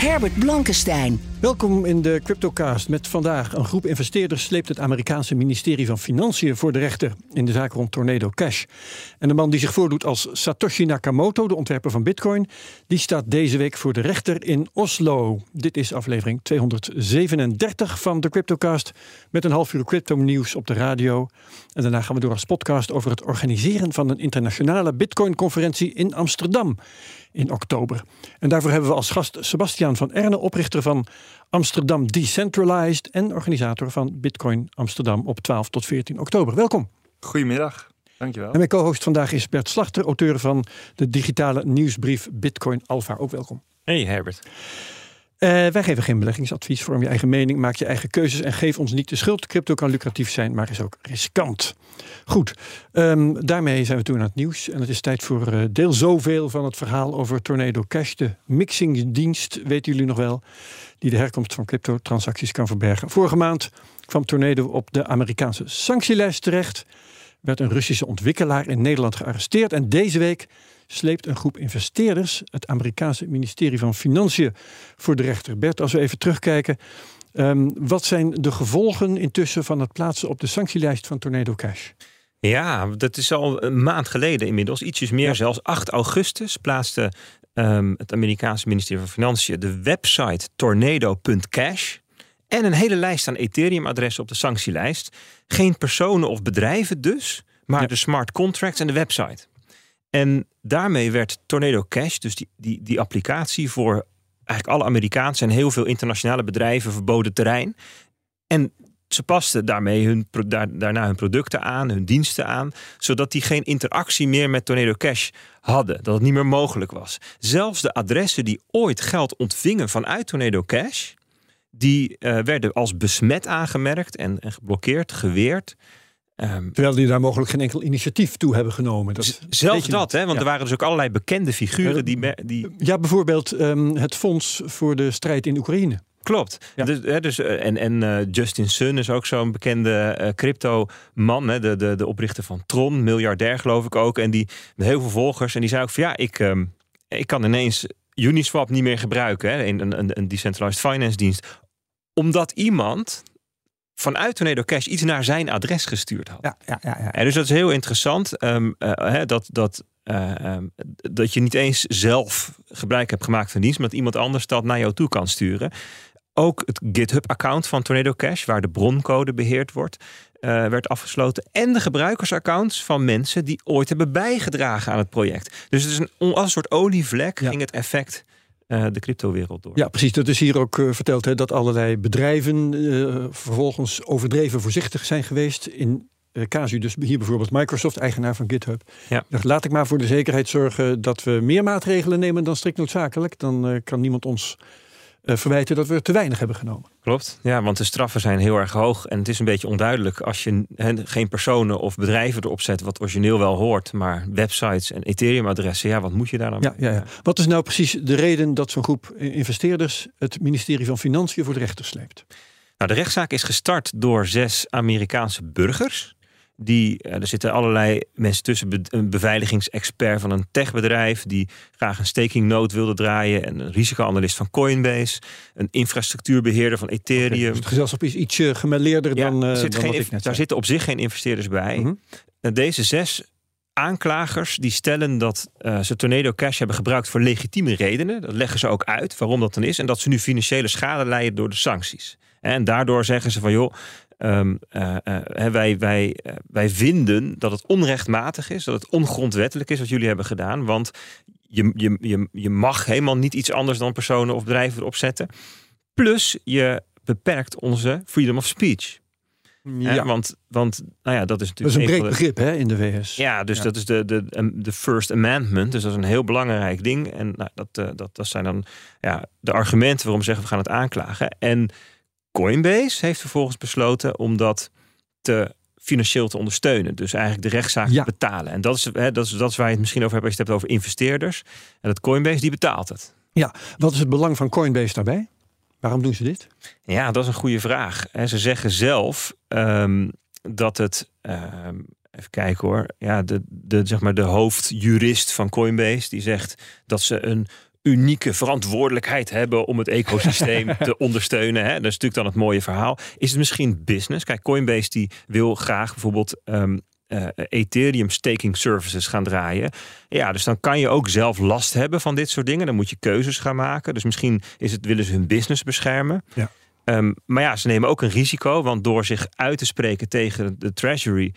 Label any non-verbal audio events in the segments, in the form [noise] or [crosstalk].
Herbert Blankenstein. Welkom in de CryptoCast met vandaag een groep investeerders sleept het Amerikaanse ministerie van Financiën voor de rechter in de zaak rond Tornado Cash. En de man die zich voordoet als Satoshi Nakamoto, de ontwerper van Bitcoin, die staat deze week voor de rechter in Oslo. Dit is aflevering 237 van de CryptoCast met een half uur crypto nieuws op de radio. En daarna gaan we door als podcast over het organiseren van een internationale Bitcoin-conferentie in Amsterdam in oktober. En daarvoor hebben we als gast Sebastiaan van Erne, oprichter van Amsterdam Decentralized en organisator van Bitcoin Amsterdam op 12 tot 14 oktober. Welkom. Goedemiddag, dankjewel. En mijn co-host vandaag is Bert Slachter, auteur van de digitale nieuwsbrief Bitcoin Alpha. Ook welkom. Hey Herbert. Uh, wij geven geen beleggingsadvies. Vorm je eigen mening, maak je eigen keuzes en geef ons niet de schuld. Crypto kan lucratief zijn, maar is ook riskant. Goed, um, daarmee zijn we toen aan het nieuws. En het is tijd voor uh, deel zoveel van het verhaal over Tornado Cash. De mixingdienst, weten jullie nog wel, die de herkomst van crypto-transacties kan verbergen. Vorige maand kwam Tornado op de Amerikaanse sanctielijst terecht. Werd een Russische ontwikkelaar in Nederland gearresteerd. En deze week sleept een groep investeerders het Amerikaanse ministerie van Financiën voor de rechter. Bert, als we even terugkijken. Um, wat zijn de gevolgen intussen van het plaatsen op de sanctielijst van Tornado Cash? Ja, dat is al een maand geleden inmiddels, ietsjes meer ja. zelfs. 8 augustus plaatste um, het Amerikaanse ministerie van Financiën de website tornado.cash en een hele lijst aan Ethereum-adressen op de sanctielijst. Geen personen of bedrijven dus, maar ja. de smart contracts en de website. En daarmee werd Tornado Cash, dus die, die, die applicatie voor eigenlijk alle Amerikaanse en heel veel internationale bedrijven verboden terrein. En ze pasten daarmee hun, daar, daarna hun producten aan, hun diensten aan, zodat die geen interactie meer met Tornado Cash hadden. Dat het niet meer mogelijk was. Zelfs de adressen die ooit geld ontvingen vanuit Tornado Cash, die uh, werden als besmet aangemerkt en, en geblokkeerd, geweerd. Um, Terwijl die daar mogelijk geen enkel initiatief toe hebben genomen. Dat zelfs dat, hè? want ja. er waren dus ook allerlei bekende figuren die. die... Ja, bijvoorbeeld um, het Fonds voor de Strijd in Oekraïne. Klopt. Ja. Dus, hè, dus, en en uh, Justin Sun is ook zo'n bekende uh, crypto-man. Hè, de, de, de oprichter van Tron, miljardair geloof ik ook. En die met heel veel volgers. En die zei ook van ja, ik, um, ik kan ineens Uniswap niet meer gebruiken. Hè, een, een, een decentralized finance dienst. Omdat iemand vanuit Tornado Cash iets naar zijn adres gestuurd had. Ja, ja, ja, ja. En dus dat is heel interessant. Um, uh, dat, dat, uh, um, dat je niet eens zelf gebruik hebt gemaakt van dienst, maar dat iemand anders dat naar jou toe kan sturen. Ook het GitHub-account van Tornado Cash, waar de broncode beheerd wordt, uh, werd afgesloten. En de gebruikersaccounts van mensen die ooit hebben bijgedragen aan het project. Dus het is een, als een soort olievlek ja. ging het effect uh, de cryptowereld door. Ja, precies. Dat is hier ook uh, verteld hè, dat allerlei bedrijven uh, vervolgens overdreven voorzichtig zijn geweest. In casu, dus hier bijvoorbeeld Microsoft, eigenaar van GitHub. Ja. Dacht, laat ik maar voor de zekerheid zorgen dat we meer maatregelen nemen dan strikt noodzakelijk. Dan kan niemand ons verwijten dat we te weinig hebben genomen. Klopt, ja, want de straffen zijn heel erg hoog. En het is een beetje onduidelijk als je he, geen personen of bedrijven erop zet, wat origineel wel hoort, maar websites en Ethereum-adressen, ja, wat moet je daar dan ja, ja, ja. Wat is nou precies de reden dat zo'n groep investeerders het ministerie van Financiën voor de rechter sleept? Nou, de rechtszaak is gestart door zes Amerikaanse burgers. Die, er zitten allerlei mensen tussen, een beveiligingsexpert van een techbedrijf die graag een staking node wilde draaien, en een risicoanalist van Coinbase, een infrastructuurbeheerder van Ethereum. Okay, dus het gezelschap is ietsje gemêleerder ja, dan, uh, zit dan geen, wat ik net Daar zitten op zich geen investeerders bij. Mhm. Deze zes aanklagers die stellen dat uh, ze Tornado Cash hebben gebruikt voor legitieme redenen. Dat leggen ze ook uit waarom dat dan is. En dat ze nu financiële schade leiden door de sancties. En daardoor zeggen ze van joh, Um, uh, uh, wij, wij, uh, wij vinden dat het onrechtmatig is, dat het ongrondwettelijk is wat jullie hebben gedaan. Want je, je, je, je mag helemaal niet iets anders dan personen of bedrijven erop zetten. Plus je beperkt onze freedom of speech. Ja, Want, want nou ja, dat is dat is natuurlijk een breed begrip hè, in de VS. Ja, dus Ja. dat is de, de, de First Amendment. Dus dat is een heel belangrijk ding. En nou, dat, eh, dat, dat zijn dan ja, de argumenten waarom we zeggen we gaan het aanklagen. En Coinbase heeft vervolgens besloten om dat te financieel te ondersteunen. Dus eigenlijk de rechtszaak Ja. te betalen. En dat is, hè, dat, is, dat is waar je het misschien over hebt als je het hebt over investeerders. En dat Coinbase die betaalt het. Wat is het belang van Coinbase daarbij? Waarom doen ze dit? Ja, dat is een goede vraag. En ze zeggen zelf ehm, dat het. ehm, even kijken hoor. Ja, de, de, zeg maar de hoofdjurist van Coinbase die zegt dat ze een unieke verantwoordelijkheid hebben om het ecosysteem [laughs] te ondersteunen. Hè? Dat is natuurlijk dan het mooie verhaal. Is het misschien business? Kijk, Coinbase die wil graag bijvoorbeeld ehm, eh, Ethereum staking services gaan draaien. Ja, dus dan kan je ook zelf last hebben van dit soort dingen. Dan moet je keuzes gaan maken. Dus misschien is het, willen ze hun business beschermen. Ja. Ehm, maar ja, ze nemen ook een risico, want door zich uit te spreken tegen de Treasury.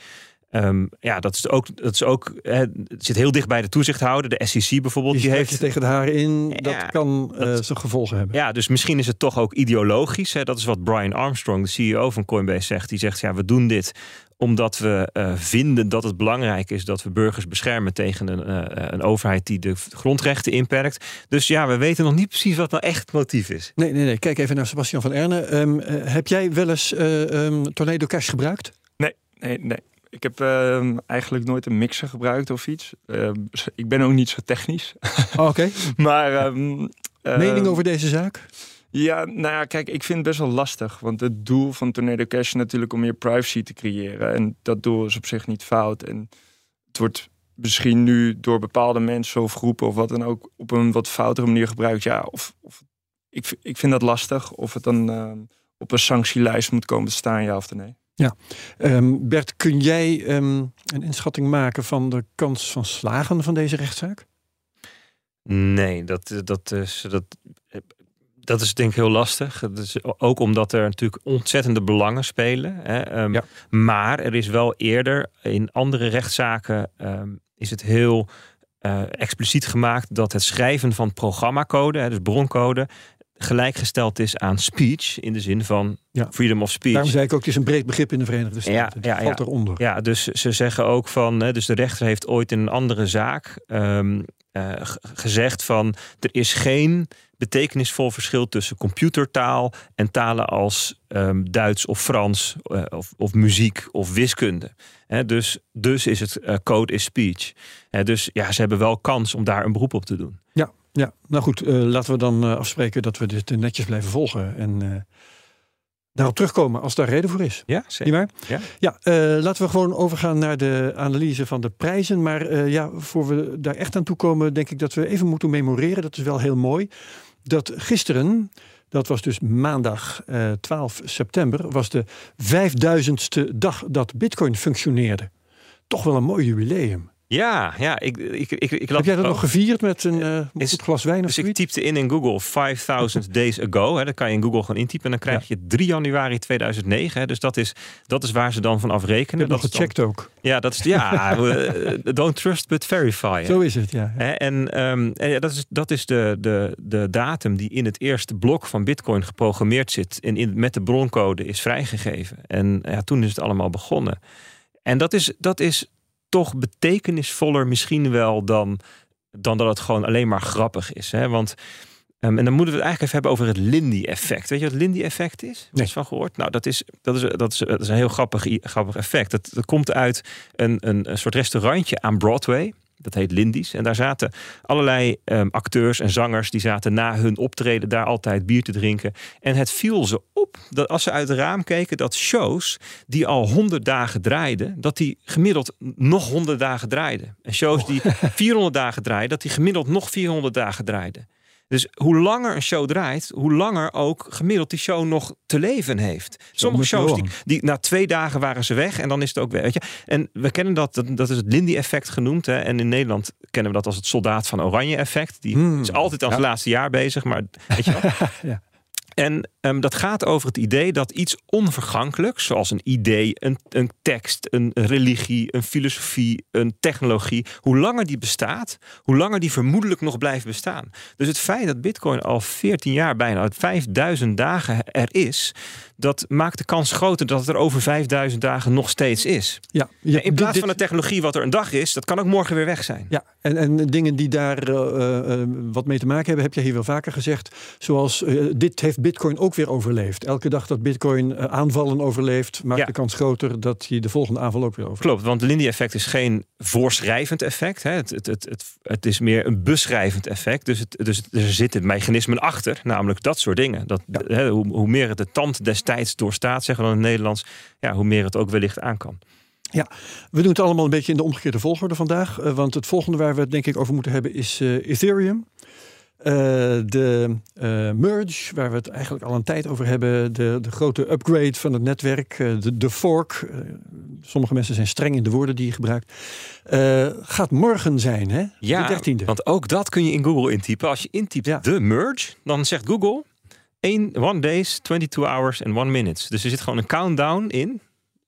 Ehm, ja, dat is ook, dat is ook hè, het zit heel dicht bij de toezichthouder. De SEC bijvoorbeeld, Die die heeft tegen de haren in. Ja, dat kan eh, dat- zijn gevolgen hebben. ja, dus misschien is het toch ook ideologisch. Hè? Dat is wat Brian Armstrong, de CEO van Coinbase, zegt. Die zegt, ja, we doen dit omdat we eh, vinden dat het belangrijk is dat we burgers beschermen tegen een, eh, een overheid die de grondrechten inperkt. Dus ja, we weten nog niet precies wat nou echt het motief is. Nee, nee, nee. Kijk even naar Sebastian van Erne. Ehm, eh, heb jij wel eens eh, ehm, Tornado Cash gebruikt? Nee, nee. Ik heb ehm, eigenlijk nooit een mixer gebruikt of iets. Ehm, ik ben ook niet zo technisch. Oh, Oké. [laughs] maar. ehm, Mening over deze zaak? Ja, nou ja, kijk, ik vind het best wel lastig. Want het doel van Tornado Cash is natuurlijk om meer privacy te creëren. En dat doel is op zich niet fout. En het wordt misschien nu door bepaalde mensen of groepen of wat dan ook op een wat foutere manier gebruikt. Ja, of, of ik, ik vind dat lastig. Of het dan op een sanctielijst moet komen te staan, ja of nee. Ehm, Bert, kun jij ehm, een inschatting maken van de kans van slagen van deze rechtszaak? Nee, dat, dat, is, dat, dat is denk ik heel lastig. Dat is ook omdat er natuurlijk ontzettende belangen spelen. Hè. Ehm, Ja. Maar er is wel eerder in andere rechtszaken is het heel eh, expliciet gemaakt dat het schrijven van programmacode, hè, dus broncode, gelijkgesteld is aan speech in de zin van Ja. freedom of speech. Daarom zei ik ook, het is een breed begrip in de Verenigde Staten. Ja, ja, valt eronder. Ja, dus ze zeggen ook van, dus de rechter heeft ooit in een andere zaak ehm, eh, gezegd van, er is geen betekenisvol verschil tussen computertaal en talen als ehm, Duits of Frans eh, of, of muziek of wiskunde. Dus, dus is het eh, code is speech. Dus ja, ze hebben wel kans om daar een beroep op te doen. Ja, nou goed, eh, laten we dan eh, afspreken dat we dit eh, netjes blijven volgen. En daarop terugkomen als daar reden voor is. Ja, Niet zeker. waar? Ja. Ja, laten we gewoon overgaan naar de analyse van de prijzen. Maar ja, voor we daar echt aan toe komen, denk ik dat we even moeten memoreren. Dat is wel heel mooi. Dat gisteren, dat was dus maandag eh, 12 september, was de 5000ste dag dat Bitcoin functioneerde. Toch wel een mooi jubileum. Ja, ja, ik, ik, ik, ik Heb jij dat nog gevierd met een eh, Is- goed glas wijn of Dus ik typte in in Google 5000 [laughs] days ago. Hè, dat kan je in Google gewoon intypen. En dan krijg je 3 januari 2009. Hè, dus dat is, dat is waar ze dan van Ik afrekenen. heb nog Dat is dan- gecheckt ook. ja, dat is ja. [laughs] eh, don't trust but verify. hè. Zo is het, ja. En ehm, en ja, dat is, dat is de, de, de datum die in het eerste blok van Bitcoin geprogrammeerd zit. En in, met de broncode is vrijgegeven. En ja, toen is het allemaal begonnen. En dat is, dat is toch betekenisvoller misschien wel dan, dan dat het gewoon alleen maar grappig is. Hè? Want, ehm, en dan moeten we het eigenlijk even hebben over het Lindy-effect. Weet je wat het Lindy-effect is? Heb je Nee. eens van gehoord? Nou, dat is, dat is, dat is, dat is een heel grappig, grappig effect. Dat, dat komt uit een, een, een soort restaurantje aan Broadway. Dat heet Lindy's. En daar zaten allerlei ehm, acteurs en zangers. Die zaten na hun optreden daar altijd bier te drinken. En het viel ze op dat als ze uit het raam keken. dat shows die al 100 dagen draaiden. dat die gemiddeld nog 100 dagen draaiden. En shows die [laughs] 400 dagen draaiden. dat die gemiddeld nog 400 dagen draaiden. Dus hoe langer een show draait, hoe langer ook gemiddeld die show nog te leven heeft. Sommige shows die, na twee dagen waren ze weg en dan is het ook weg. Weet je? En we kennen dat, dat, dat is het Lindy-effect genoemd. Hè? En in Nederland kennen we dat als het soldaat van Oranje-effect. Die Hmm. is altijd aan zijn laatste jaar bezig, maar weet je wel. [laughs] Ja. En Ehm, dat gaat over het idee dat iets onvergankelijks, zoals een idee, een, een tekst, een religie, een filosofie, een technologie, hoe langer die bestaat, hoe langer die vermoedelijk nog blijft bestaan. Dus het feit dat Bitcoin al 14 jaar bijna, uit 5000 dagen er is, dat maakt de kans groter dat het er over 5000 dagen nog steeds is. Ja, in plaats van de technologie wat er een dag is, dat kan ook morgen weer weg zijn. Ja, en, en dingen die daar uh, uh, wat mee te maken hebben, heb je hier wel vaker gezegd. Zoals uh, dit heeft Bitcoin ook weer overleefd. Elke dag dat Bitcoin aanvallen overleeft, maakt Ja. de kans groter dat hij de volgende aanval ook weer overleeft. Klopt, want het Lindy-effect is geen voorschrijvend effect. Hè. Het, het, het, het, het is meer een beschrijvend effect. Dus, het, dus er zitten mechanismen achter, namelijk dat soort dingen. Dat, hè, hoe, hoe meer het de tand destijds doorstaat, zeggen we dan in het Nederlands, ja, hoe meer het ook wellicht aan kan. Ja, we doen het allemaal een beetje in de omgekeerde volgorde vandaag. eh, want het volgende waar we het denk ik over moeten hebben is eh, Ethereum. Eh, de eh, merge, waar we het eigenlijk al een tijd over hebben. De, de grote upgrade van het netwerk. eh, de, de fork. sommige mensen zijn streng in de woorden die je gebruikt. gaat morgen zijn, hè? Ja, de dertiende. want ook dat kun je in Google intypen. Als je intypt Ja. de merge, dan zegt Google one days, 22 hours en one minutes. Dus er zit gewoon een countdown in.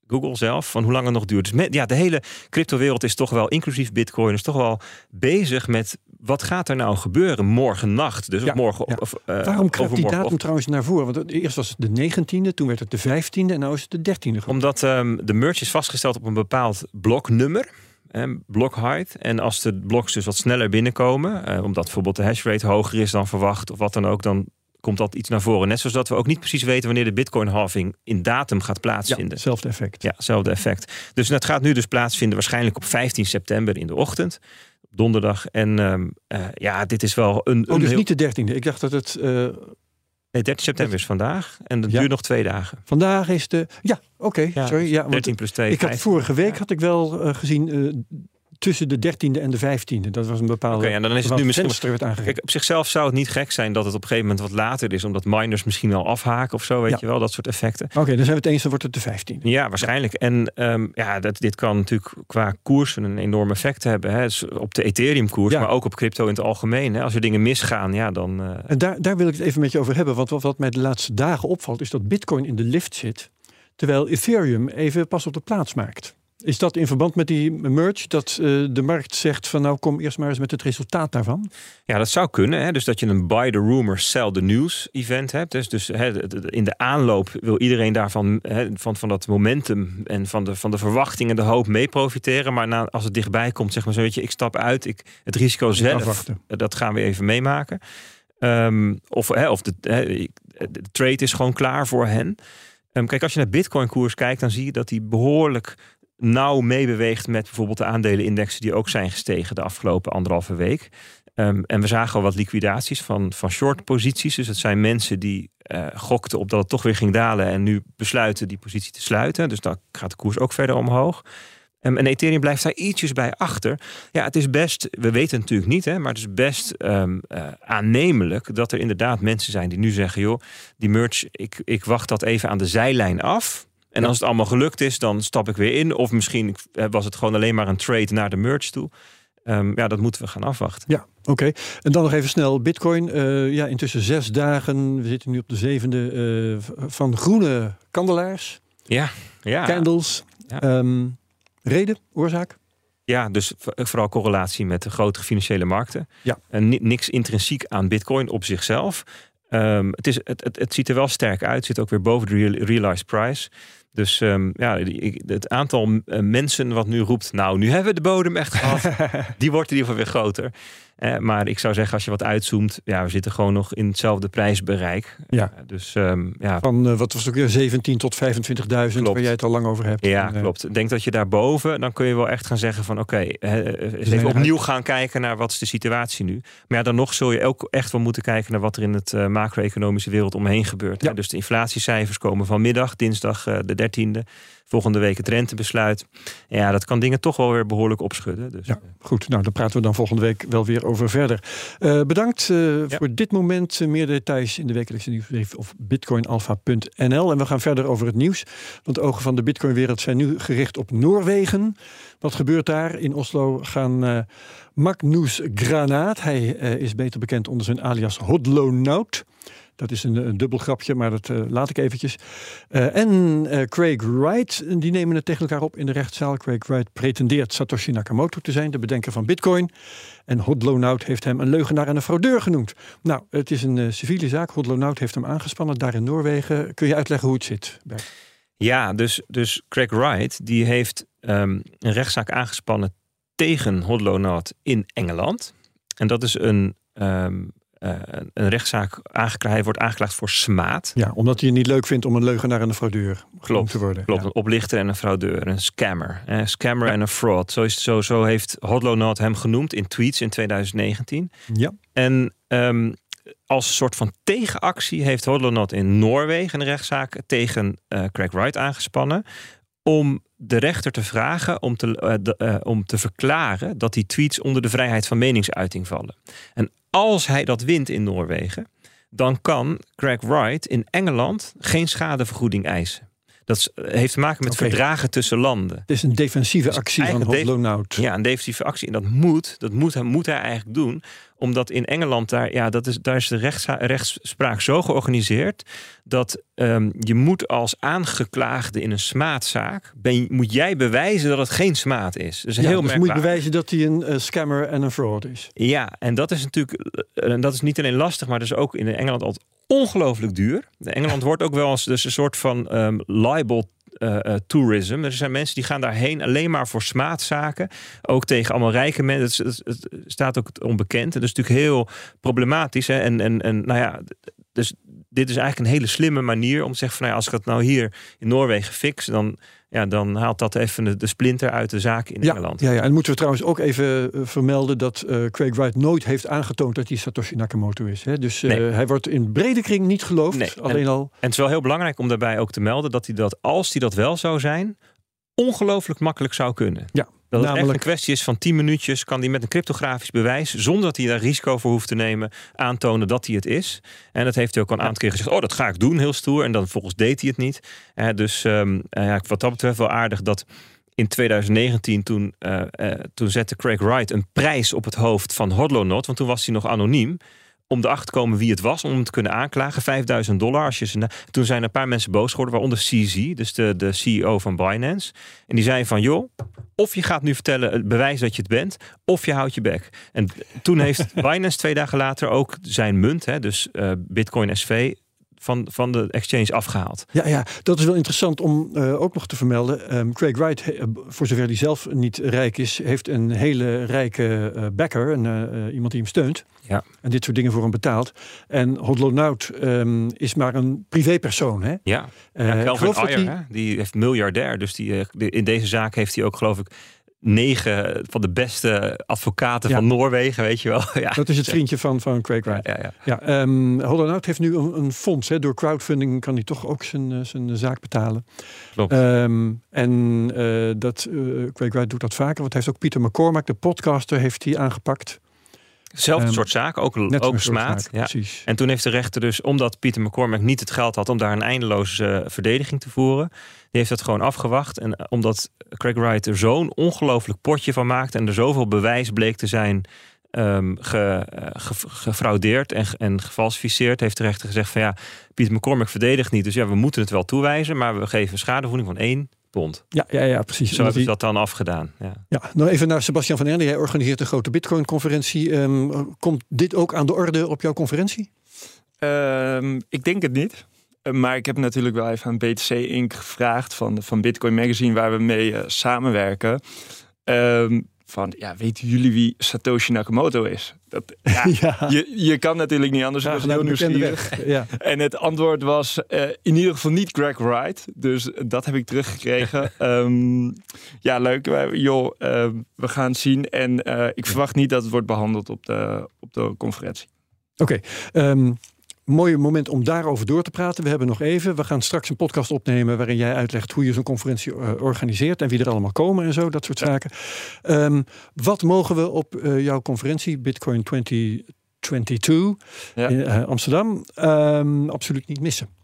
Google zelf, van hoe lang het nog duurt. Dus met, ja, de hele cryptowereld is toch wel, inclusief Bitcoin, is toch wel bezig met wat gaat er nou gebeuren morgen nacht. Dus Ja, of morgen ja. of eh, Waarom kruipt die datum trouwens naar voren? Want eerst was het de 19e, toen werd het de 15e en nu is het de 13e. geworden. Omdat ehm, de merge is vastgesteld op een bepaald bloknummer. En block height. En als de bloks dus wat sneller binnenkomen, eh, omdat bijvoorbeeld de hash rate hoger is dan verwacht of wat dan ook, dan komt dat iets naar voren. Net zoals dat we ook niet precies weten wanneer de Bitcoin halving in datum gaat Ja, plaatsvinden. hetzelfde effect. Ja, hetzelfde effect. Dus dat gaat nu dus plaatsvinden waarschijnlijk op 15 september in de ochtend. Donderdag. En ehm, eh, ja, dit is wel een. Oh, dus heel- niet de 13e. Ik dacht dat het eh, Nee, 13 september is vandaag. En dat Ja. duurt nog twee dagen. vandaag is de. Ja, oké, Ja, sorry. Ja, want 13 plus 2. ik had vorige week had ik wel eh, gezien tussen de 13e en de 15e. Dat was een bepaalde. Oké, en dan is het nu misschien. werd aangegeven. Kijk, op zichzelf zou het niet gek zijn dat het op een gegeven moment wat later is, omdat miners misschien al afhaken of zo, weet Ja. je wel, dat soort effecten. Oké, dan zijn we het eens, dan wordt het de 15e. Ja, waarschijnlijk. En ehm, ja, dat, dit kan natuurlijk qua koers een enorm effect hebben. Hè. Dus op de Ethereum-koers, Ja. maar ook op crypto in het algemeen. Hè. Als er dingen misgaan, ja, dan. eh, En daar, daar wil ik het even met je over hebben. Want wat, wat mij de laatste dagen opvalt, is dat Bitcoin in de lift zit. Terwijl Ethereum even pas op de plaats maakt. Is dat in verband met die merge dat eh, de markt zegt van nou kom eerst maar eens met het resultaat daarvan? Ja, dat zou kunnen. Hè? Dus dat je een buy the rumor, sell the news event hebt. Dus, dus hè, in de aanloop wil iedereen daarvan, hè, van, van dat momentum en van de, van de verwachting en de hoop mee profiteren. Maar na, als het dichtbij komt, zeg maar zo, weet je, ik stap uit. Ik, het risico zelf, afwachten. eh, dat gaan we even meemaken. Ehm, of hè, of de, hè, de trade is gewoon klaar voor hen. Ehm, kijk, als je naar Bitcoin koers kijkt, dan zie je dat die behoorlijk nauw meebeweegt met bijvoorbeeld de aandelenindexen die ook zijn gestegen de afgelopen anderhalve week. Ehm, en we zagen al wat liquidaties van, van short posities. Dus het zijn mensen die eh, gokten op dat het toch weer ging dalen en nu besluiten die positie te sluiten. Dus dan gaat de koers ook verder omhoog. Ehm, en Ethereum blijft daar ietsjes bij achter. Ja, het is best, we weten het natuurlijk niet, hè, maar het is best ehm, eh, aannemelijk dat er inderdaad mensen zijn die nu zeggen: joh, die merge, ik, ik wacht dat even aan de zijlijn af. En als het allemaal gelukt is, dan stap ik weer in. Of misschien eh, was het gewoon alleen maar een trade naar de merge toe. Ehm, ja, dat moeten we gaan afwachten. Ja, oké. En dan nog even snel Bitcoin. Eh, ja, intussen zes dagen. We zitten nu op de zevende eh, van groene kandelaars, Ja, ja. candles. Ja. Ehm, reden, oorzaak? Ja, dus vooral correlatie met de grotere financiële markten. Ja. En ni- niks intrinsiek aan Bitcoin op zichzelf. Ehm, het, is, het, het, het ziet er wel sterk uit. Het zit ook weer boven de real- realized price. Dus ehm, ja, het aantal eh, mensen wat nu roept... nou, nu hebben we de bodem echt gehad. [laughs] die wordt in ieder geval weer groter. Eh, maar ik zou zeggen, als je wat uitzoomt... ja, we zitten gewoon nog in hetzelfde prijsbereik. Ja. Eh, dus ehm, ja, Van eh, wat was het ook weer 17 tot 25.000, waar jij het al lang over hebt. Ja, En, eh, klopt. Ik denk dat je daarboven, dan kun je wel echt gaan zeggen van oké, even opnieuw gaan kijken naar wat is de situatie nu. Maar ja, dan nog zul je ook echt wel moeten kijken naar wat er in het macro-economische wereld omheen gebeurt. hè. Ja. Dus de inflatiecijfers komen vanmiddag, dinsdag de 13e. Volgende week het rentebesluit. Ja, dat kan dingen toch wel weer behoorlijk opschudden. Dus, Ja, eh, goed. Nou, daar praten we dan volgende week wel weer over verder. Eh, bedankt eh, voor dit moment. Meer details in de wekelijkse nieuwsbrief op bitcoinalpha.nl. En we gaan verder over het nieuws. Want de ogen van de bitcoinwereld zijn nu gericht op Noorwegen. Wat gebeurt daar? In Oslo gaan Magnus Granaat, hij is beter bekend onder zijn alias Hodlonaut. Dat is een, een dubbel grapje, maar dat eh, laat ik eventjes. Eh, en eh, Craig Wright, die nemen het tegen elkaar op in de rechtszaal. Craig Wright pretendeert Satoshi Nakamoto te zijn, de bedenker van Bitcoin. En Hodlonaut heeft hem een leugenaar en een fraudeur genoemd. Nou, het is een civiele zaak. Hodlonaut heeft hem aangespannen daar in Noorwegen. Kun je uitleggen hoe het zit? Bert? Ja, dus, dus Craig Wright die heeft ehm, een rechtszaak aangespannen tegen Hodlonaut in Engeland. En dat is een, ehm, eh, een rechtszaak. Hij wordt aangeklaagd voor smaad. Ja, omdat hij het niet leuk vindt om een leugenaar en een fraudeur klopt, te worden. Klopt, een oplichter en een fraudeur, een scammer. Een scammer en een fraud. Zo, is, zo, zo heeft Hodlonaut hem genoemd in tweets in 2019. Ja. En um, als soort van tegenactie heeft Hodlonaut in Noorwegen een rechtszaak tegen uh, Craig Wright aangespannen. Om de rechter te vragen om te, uh, om te verklaren dat die tweets onder de vrijheid van meningsuiting vallen. En als hij dat wint in Noorwegen, dan kan Craig Wright in Engeland geen schadevergoeding eisen. Dat heeft te maken met verdragen tussen landen. Het is een defensieve actie van Hodlonaut. Ja, een defensieve actie. En dat moet, dat moet, moet hij eigenlijk doen omdat in Engeland daar, ja, dat is, daar is de rechtspraak zo georganiseerd dat um, je moet als aangeklaagde in een smaadzaak, ben, moet jij bewijzen dat het geen smaad is. Dus, ja, heel dus moet je bewijzen dat hij een uh, scammer en een fraud is. Ja, en dat is natuurlijk, uh, en dat is niet alleen lastig, maar dat is ook in Engeland altijd ongelooflijk duur. Engeland [laughs] wordt ook wel als dus een soort van um, libel uh, tourism. Er zijn mensen die gaan daarheen alleen maar voor smaadzaken. Ook tegen allemaal rijke mensen. Het, staat ook onbekend. En dat is natuurlijk heel problematisch. Hè? En, en, en nou ja, dus dit is eigenlijk een hele slimme manier om te zeggen van nou ja, als ik het nou hier in Noorwegen fix, dan ja, dan haalt dat even de, splinter uit de zaak in ja, Engeland. Ja, ja, en moeten we trouwens ook even eh, vermelden dat uh, Craig Wright nooit heeft aangetoond dat hij Satoshi Nakamoto is. Hè? Dus uh, hij wordt in brede kring niet geloofd. Nee. Alleen en, al. En het is wel heel belangrijk om daarbij ook te melden dat hij dat, als hij dat wel zou zijn, ongelooflijk makkelijk zou kunnen. Ja. Dat het Namelijk... echt een kwestie is van 10 minuutjes, kan hij met een cryptografisch bewijs, zonder dat hij daar risico voor hoeft te nemen, aantonen dat hij het is. En dat heeft hij ook al een aantal keer gezegd. Oh, dat ga ik doen, heel stoer. En dan volgens deed hij het niet. Dus um, uh, wat dat betreft wel aardig dat in 2019 toen, uh, toen zette Craig Wright een prijs op het hoofd van Hodlonaut, want toen was hij nog anoniem om erachter te komen wie het was, om hem te kunnen aanklagen. 5000 dollar. Als je ze Toen zijn een paar mensen boos geworden, waaronder CZ, dus de, de CEO van Binance. En die zei van, joh, of je gaat nu vertellen, bewijs dat je het bent, of je houdt je bek. En toen heeft [laughs] Binance twee dagen later ook zijn munt, hè, dus uh, Bitcoin SV, van, van de exchange afgehaald. Ja, ja, dat is wel interessant om uh, ook nog te vermelden. Um, Craig Wright, uh, voor zover hij zelf niet rijk is, heeft een hele rijke uh, backer, een, iemand die hem steunt. Ja. En dit soort dingen voor hem betaalt. En Hodlonaut um, is maar een privépersoon. Hè? Ja, ja Kelvin Ayer, die heeft miljardair. Dus die, in deze zaak heeft hij ook geloof ik negen van de beste advocaten ja. van Noorwegen, weet je wel. [laughs] ja. Dat is het vriendje van, van Craig Wright. Ja, ja, ja. um, Holland heeft nu een, een, fonds. Hè. Door crowdfunding kan hij toch ook zijn, zijn zaak betalen. Klopt. Um, en uh, dat, uh, Craig Wright doet dat vaker. Want hij heeft ook Pieter McCormack, de podcaster, heeft hij aangepakt. Zelfde um, soort zaak, ook, ook smaad. Zaak, ja. Precies. En toen heeft de rechter dus, omdat Pieter McCormack niet het geld had om daar een eindeloze uh, verdediging te voeren, die heeft dat gewoon afgewacht. En omdat Craig Wright er zo'n ongelooflijk potje van maakte en er zoveel bewijs bleek te zijn um, ge, uh, ge, gefraudeerd en, en gefalsificeerd, heeft de rechter gezegd van ja, Pieter McCormack verdedigt niet. Dus ja, we moeten het wel toewijzen, maar we geven schadevergoeding van één pond. Ja, ja, ja precies. Zo hebben ze dat dan afgedaan. Ja. ja, nou even naar Sebastian van Erne. Jij organiseert een grote Bitcoin-conferentie. Um, komt dit ook aan de orde op jouw conferentie? Um, ik denk het niet. Maar ik heb natuurlijk wel even aan BTC Inc. gevraagd van, van Bitcoin Magazine, waar we mee uh, samenwerken. Um, van, ja, weten jullie wie Satoshi Nakamoto is? Dat, [laughs] ja, ja. Je, je kan natuurlijk niet anders. Ja, heel nieuwsgierig. Ja. [laughs] En het antwoord was uh, in ieder geval niet Greg Wright. Dus dat heb ik teruggekregen. um, [laughs] ja, leuk. Joh, uh, we gaan zien. En uh, ik verwacht niet dat het wordt behandeld op de, op de conferentie. Oké. Okay. Um, mooi moment om daarover door te praten. We hebben nog even. We gaan straks een podcast opnemen waarin jij uitlegt hoe je zo'n conferentie uh, organiseert en wie er allemaal komen en zo, dat soort zaken. Um, wat mogen we op uh, jouw conferentie Bitcoin 2022 ja. in uh, Amsterdam um, absoluut niet missen?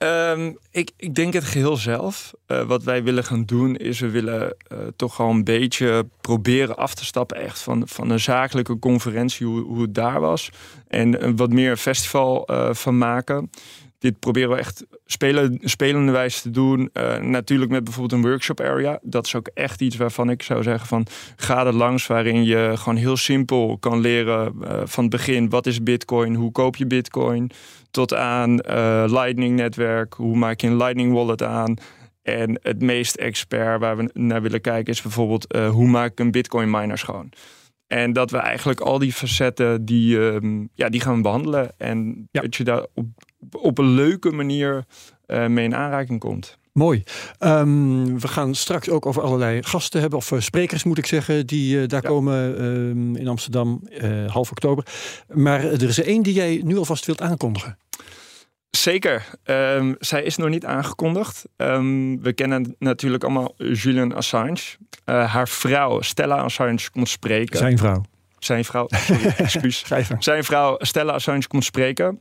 Ehm, ik, ik denk het geheel zelf. Uh, wat wij willen gaan doen is we willen uh, toch gewoon een beetje proberen af te stappen echt van, van een zakelijke conferentie, hoe, hoe het daar was. En een wat meer festival uh, van maken. Dit proberen we echt spelen, spelende wijze te doen. natuurlijk met bijvoorbeeld een workshop area. Dat is ook echt iets waarvan ik zou zeggen van ga er langs. Waarin je gewoon heel simpel kan leren van het begin. Wat is bitcoin? Hoe koop je bitcoin? Tot aan uh, Lightning netwerk. Hoe maak je een Lightning wallet aan? En het meest expert waar we naar willen kijken is bijvoorbeeld uh, hoe maak ik een Bitcoin miner schoon? En dat we eigenlijk al die facetten die, um, ja, die gaan behandelen. En ja. dat je daar op, op een leuke manier uh, mee in aanraking komt. Mooi. Um, we gaan straks ook over allerlei gasten hebben, of uh, sprekers moet ik zeggen, die uh, daar ja. komen um, in Amsterdam uh, half oktober. Maar er is er één die jij nu alvast wilt aankondigen. Zeker. Um, zij is nog niet aangekondigd. we kennen natuurlijk allemaal Julian Assange. haar vrouw Stella Assange komt spreken. Zijn vrouw. Zijn vrouw, sorry, excuus. [laughs] Zijn vrouw Stella Assange komt spreken.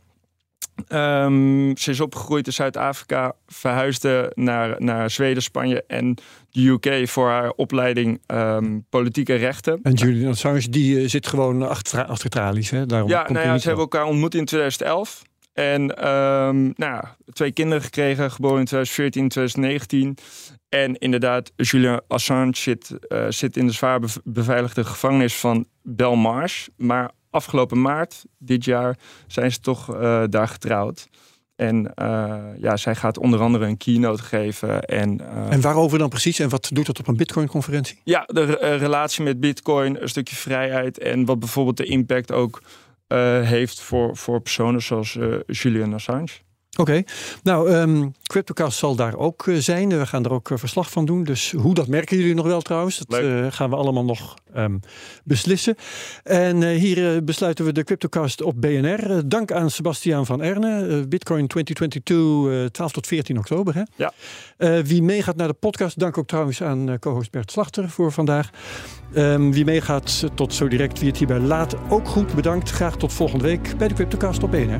Um, ze is opgegroeid in Zuid-Afrika, verhuisde naar, naar Zweden, Spanje en de UK voor haar opleiding um, politieke rechten. En Julian Assange die uh, zit gewoon achter, achter tralies, hè? Daarom ja, nou ja, ze hebben elkaar ontmoet in 2011. En um, nou, twee kinderen gekregen, geboren in 2014 en 2019. En inderdaad, Julian Assange zit, uh, zit in de zwaar beveiligde gevangenis van Belmarsh. Maar afgelopen maart dit jaar zijn ze toch uh, daar getrouwd. En uh, ja, zij gaat onder andere een keynote geven. En, uh, en waarover dan precies? En wat doet dat op een Bitcoin-conferentie? Ja, de relatie met Bitcoin, een stukje vrijheid. En wat bijvoorbeeld de impact ook heeft voor, voor personen zoals Julian Assange. Oké, okay. nou, um, CryptoCast zal daar ook uh, zijn. We gaan er ook uh, verslag van doen. Dus hoe, dat merken jullie nog wel trouwens. Dat uh, gaan we allemaal nog um, beslissen. En hier besluiten we de CryptoCast op BNR. dank aan Sebastiaan van Erne. Bitcoin 2022, 12 tot 14 oktober. Hè? Ja. wie meegaat naar de podcast, dank ook trouwens aan co-host Bert Slachter voor vandaag. Um, wie meegaat tot zo direct, wie het hierbij laat, ook goed bedankt. Graag tot volgende week bij de CryptoCast op BNR.